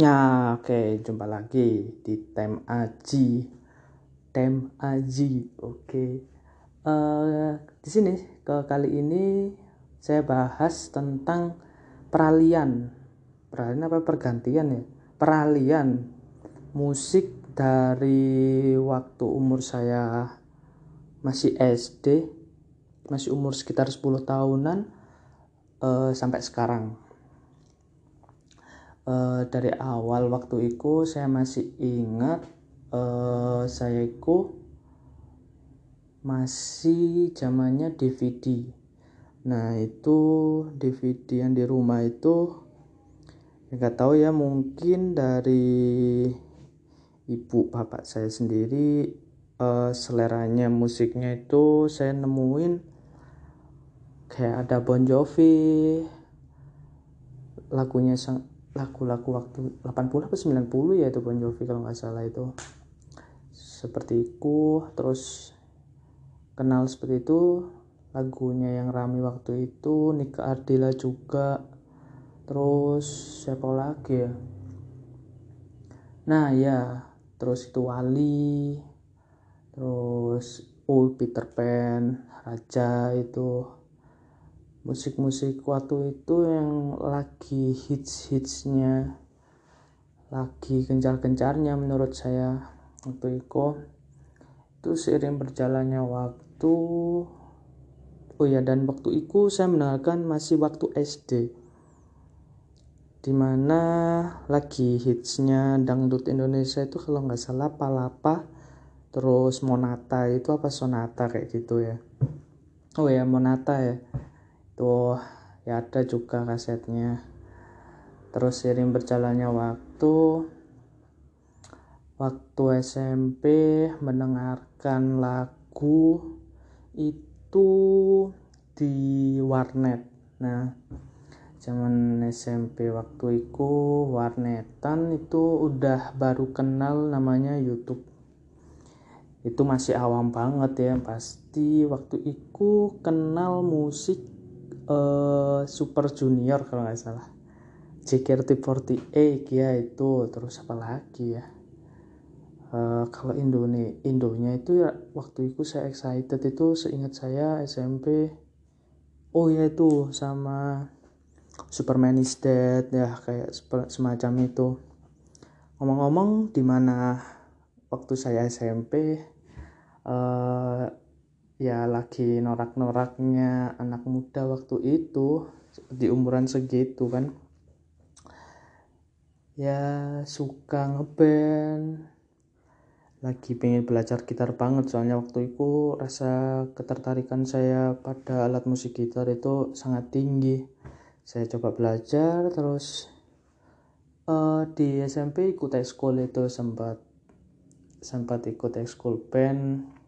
Ya, oke, jumpa lagi di Tem Aji. Tem Aji, oke. Eh, di sini ke kali ini saya bahas tentang peralihan. Peralihan apa pergantian ya? Peralihan musik dari waktu umur saya masih SD, masih umur sekitar 10 tahunan eh, sampai sekarang uh, dari awal waktu itu saya masih ingat uh, saya itu masih zamannya DVD nah itu DVD yang di rumah itu ya nggak tahu ya mungkin dari ibu bapak saya sendiri uh, seleranya musiknya itu saya nemuin kayak ada Bon Jovi lagunya lagu-lagu waktu 80 atau 90 ya itu Bon Jovi kalau nggak salah itu. Seperti itu terus kenal seperti itu lagunya yang rame waktu itu Nika Ardila juga. Terus siapa lagi ya? Nah ya terus itu Wali terus Oh Peter Pan Raja itu musik-musik waktu itu yang lagi hits-hitsnya lagi gencar-gencarnya menurut saya waktu itu. Itu seiring berjalannya waktu oh ya dan waktu itu saya mendengarkan masih waktu SD di mana lagi hitsnya dangdut Indonesia itu kalau nggak salah palapa terus monata itu apa sonata kayak gitu ya. Oh ya monata ya itu ya ada juga kasetnya. Terus sering berjalannya waktu. Waktu SMP mendengarkan lagu itu di warnet. Nah zaman SMP waktu itu warnetan itu udah baru kenal namanya YouTube. Itu masih awam banget ya pasti waktu itu kenal musik uh, Super Junior kalau nggak salah. JKT48 ya itu terus apa lagi ya? Uh, kalau Indonesia Indonya itu ya waktu itu saya excited itu seingat saya SMP oh ya itu sama Superman is Dead ya kayak semacam itu. Ngomong-ngomong di mana waktu saya SMP uh, ya lagi norak-noraknya anak muda waktu itu di umuran segitu kan. Ya suka ngeband. Lagi pengen belajar gitar banget soalnya waktu itu rasa ketertarikan saya pada alat musik gitar itu sangat tinggi. Saya coba belajar terus uh, di SMP ikut ekskul itu sempat sempat ikut ekskul band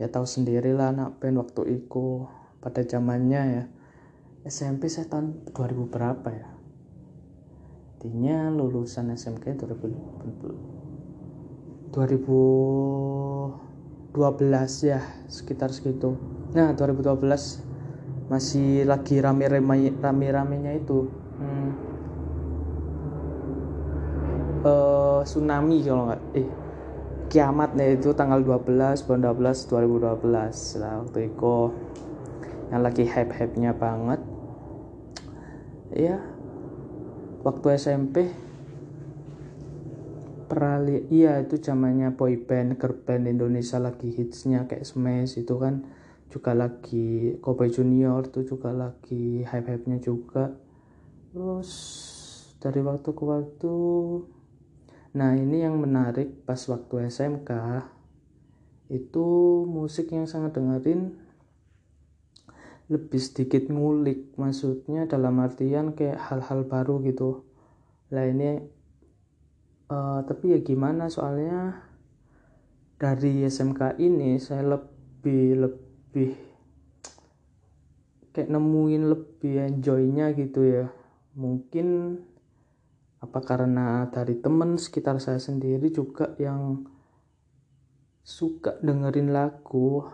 ya tahu sendirilah anak band waktu itu pada zamannya ya. SMP saya tahun 2000 berapa ya? Artinya lulusan SMK 2000 2012 ya sekitar segitu. Nah 2012 masih lagi rame-rame rame-ramenya itu. Hmm. uh, tsunami kalau nggak eh kiamat nih itu tanggal 12 bulan 12 2012 lah waktu itu. Yang lagi hype-hype-nya banget. Ya waktu SMP perali iya itu zamannya boy band girl band Indonesia lagi hitsnya kayak Smash itu kan. Juga lagi Kobe Junior itu juga lagi hype-hype-nya juga. Terus dari waktu ke waktu Nah ini yang menarik pas waktu SMK itu musik yang sangat dengerin lebih sedikit ngulik. Maksudnya dalam artian kayak hal-hal baru gitu. Lah ini uh, tapi ya gimana? Soalnya dari SMK ini saya lebih lebih kayak nemuin lebih enjoynya gitu ya. Mungkin apa karena dari temen sekitar saya sendiri juga yang suka dengerin lagu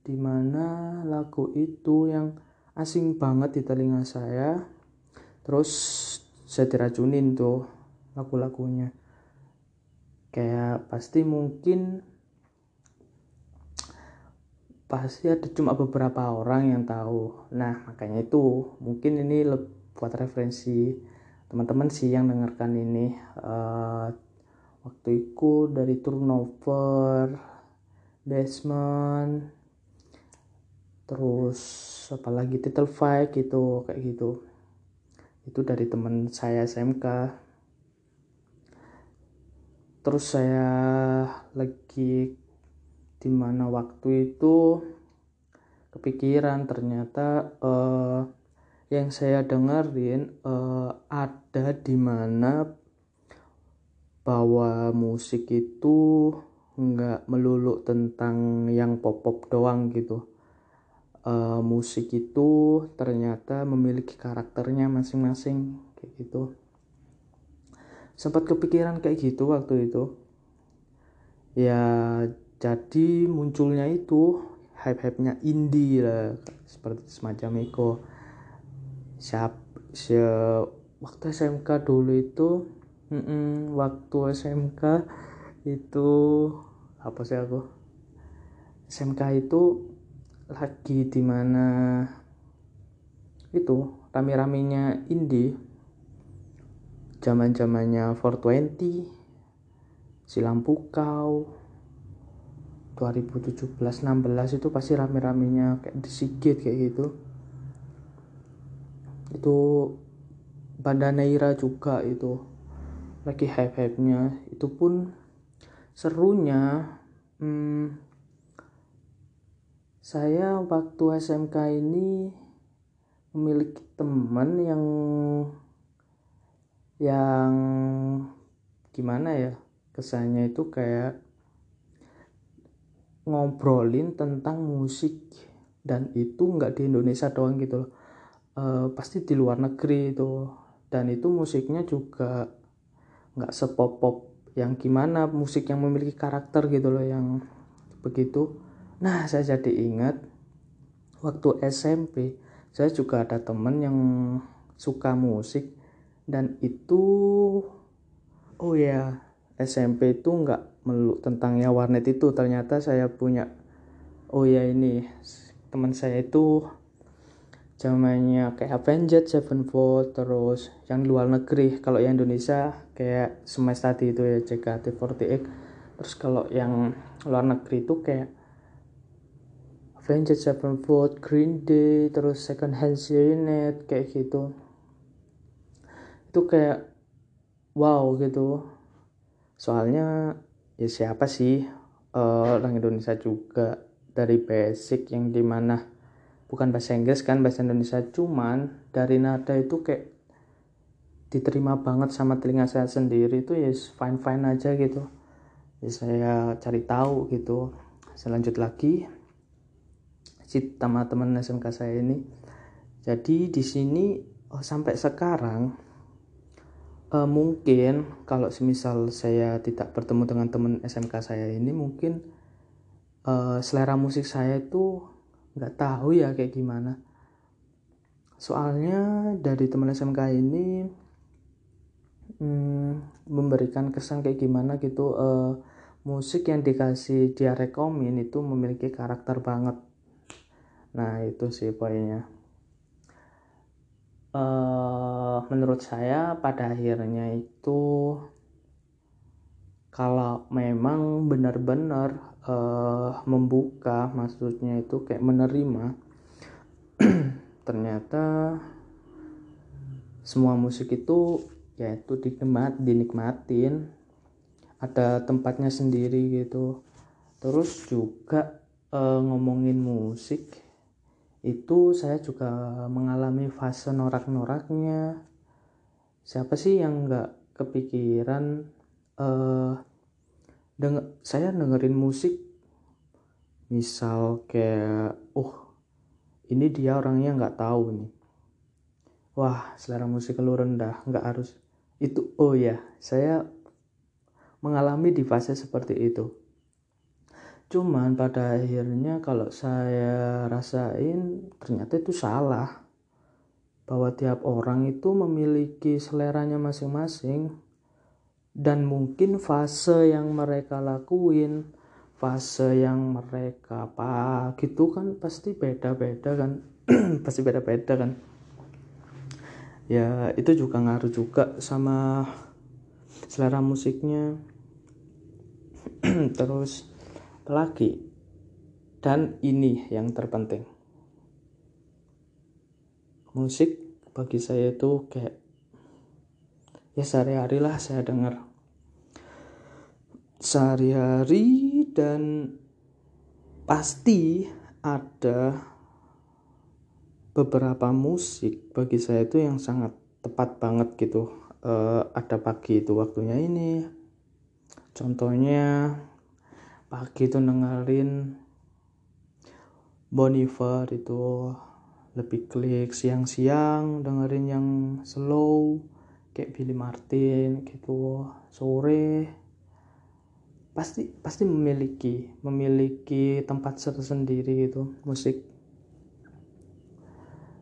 di mana lagu itu yang asing banget di telinga saya. Terus saya diracunin tuh lagu-lagunya. Kayak pasti mungkin pasti ada cuma beberapa orang yang tahu. Nah makanya itu mungkin ini buat referensi teman-teman sih yang dengarkan ini uh, waktu itu dari turnover basement terus apalagi title fight gitu kayak gitu. Itu dari teman saya SMK terus saya lagi di mana waktu itu kepikiran ternyata uh, yang saya dengerin uh, ada di mana bahwa musik itu nggak melulu tentang yang pop pop doang gitu. Uh, musik itu ternyata memiliki karakternya masing-masing kayak gitu. Sempat kepikiran kayak gitu waktu itu. Ya jadi munculnya itu hype-hype-nya indie lah seperti semacam itu siap se waktu SMK dulu itu mm -mm, waktu SMK itu apa sih aku? SMK itu lagi di mana itu rame-ramenya indie zaman zamannya 420 silam pukau. 2017 16 itu pasti rame-ramenya kayak di Sigit kayak gitu itu Bandaneira juga itu. Lagi hype-hype-nya. Itu pun serunya hmm, saya waktu SMK ini memiliki teman yang yang gimana ya kesannya itu kayak ngobrolin tentang musik. Dan itu nggak di Indonesia doang gitu loh e, pasti di luar negeri itu. Dan itu musiknya juga nggak sepop-pop yang gimana musik yang memiliki karakter gitu loh yang begitu. Nah saya jadi ingat waktu SMP saya juga ada temen yang suka musik. Dan itu oh ya SMP itu nggak meluk tentang ya warnet itu. Ternyata saya punya oh ya ini teman saya itu zamannya kayak Avenged Sevenfold terus yang luar negeri kalau yang Indonesia kayak Smash tadi itu ya JKT48 terus kalau yang luar negeri itu kayak Avenged Sevenfold Green Day terus Second Hand Serenade kayak gitu. Itu kayak wow gitu. Soalnya ya siapa sih uh, orang Indonesia juga dari basic yang di mana bukan bahasa Inggris kan bahasa Indonesia. Cuman dari nada itu kayak diterima banget sama telinga saya sendiri itu ya fine fine aja gitu. Ya saya cari tahu gitu. Saya lanjut lagi. Si teman-teman SMK saya ini. Jadi di sini oh, sampai sekarang uh, mungkin kalau semisal saya tidak bertemu dengan teman SMK saya ini mungkin uh, selera musik saya itu nggak tahu ya kayak gimana. Soalnya dari teman SMK ini hmm, memberikan kesan kayak gimana gitu uh, musik yang dikasih dia rekomin itu memiliki karakter banget. Nah itu sih poinnya. Uh, menurut saya pada akhirnya itu kalau memang benar-benar uh, membuka maksudnya itu kayak menerima. Ternyata semua musik itu yaitu dinikmat dinikmatin. Ada tempatnya sendiri gitu. Terus juga uh, ngomongin musik itu saya juga mengalami fase norak-noraknya. Siapa sih yang nggak kepikiran uh, denger, saya dengerin musik misal kayak oh ini dia orangnya nggak tahu nih wah selera musik lu rendah nggak harus. Itu oh ya saya mengalami di fase seperti itu. Cuman pada akhirnya kalau saya rasain ternyata itu salah. Bahwa tiap orang itu memiliki seleranya masing-masing dan mungkin fase yang mereka lakuin fase yang mereka apa gitu kan pasti beda-beda kan. Pasti beda-beda kan. Ya itu juga ngaruh juga sama selera musiknya. Terus apalagi dan ini yang terpenting. Musik bagi saya itu kayak ya sehari-hari lah saya dengar. Sehari-hari dan pasti ada beberapa musik bagi saya itu yang sangat tepat banget gitu. Uh, ada pagi itu waktunya ini. Contohnya pagi itu dengerin Boniver itu. Lebih klik siang-siang dengerin yang slow kayak Billy Martin gitu sore pasti pasti memiliki memiliki tempat tersendiri gitu musik.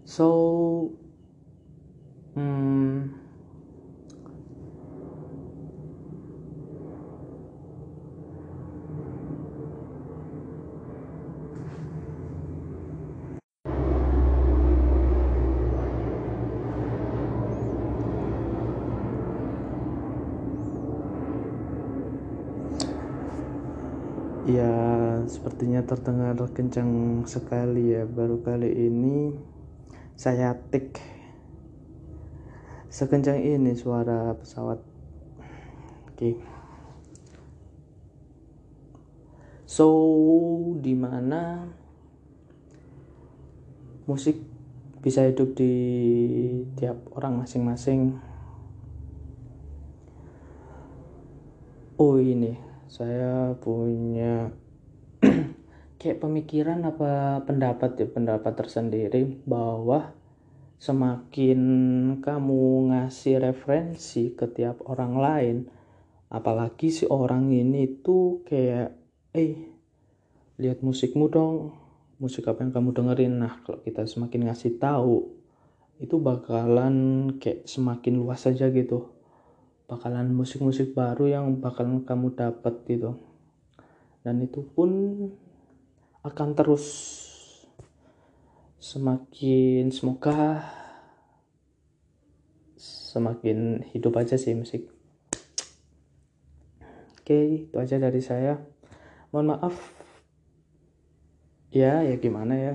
So hmm, Ya, sepertinya terdengar kencang sekali ya. Baru kali ini saya tik sekencang ini suara pesawat. Oke. So, di mana musik bisa hidup di tiap orang masing-masing. Oh, ini saya punya kayak pemikiran apa pendapat ya pendapat tersendiri bahwa semakin kamu ngasih referensi ke tiap orang lain apalagi si orang ini tuh kayak eh lihat musikmu dong musik apa yang kamu dengerin. Nah kalau kita semakin ngasih tahu itu bakalan kayak semakin luas saja gitu bakalan musik-musik baru yang bakalan kamu dapat gitu. Dan itu pun akan terus semakin semoga semakin hidup aja sih musik. Oke itu aja dari saya. Mohon maaf. Ya ya gimana ya?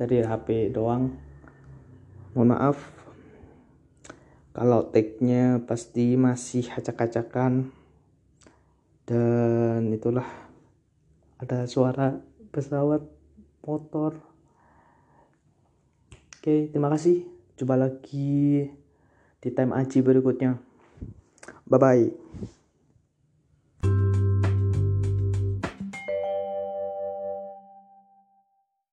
Dari HP doang. Mohon maaf kalau tag-nya pasti masih acak-acakan. Dan itulah ada suara pesawat motor. Oke terima kasih. Coba lagi di time aji berikutnya. Bye bye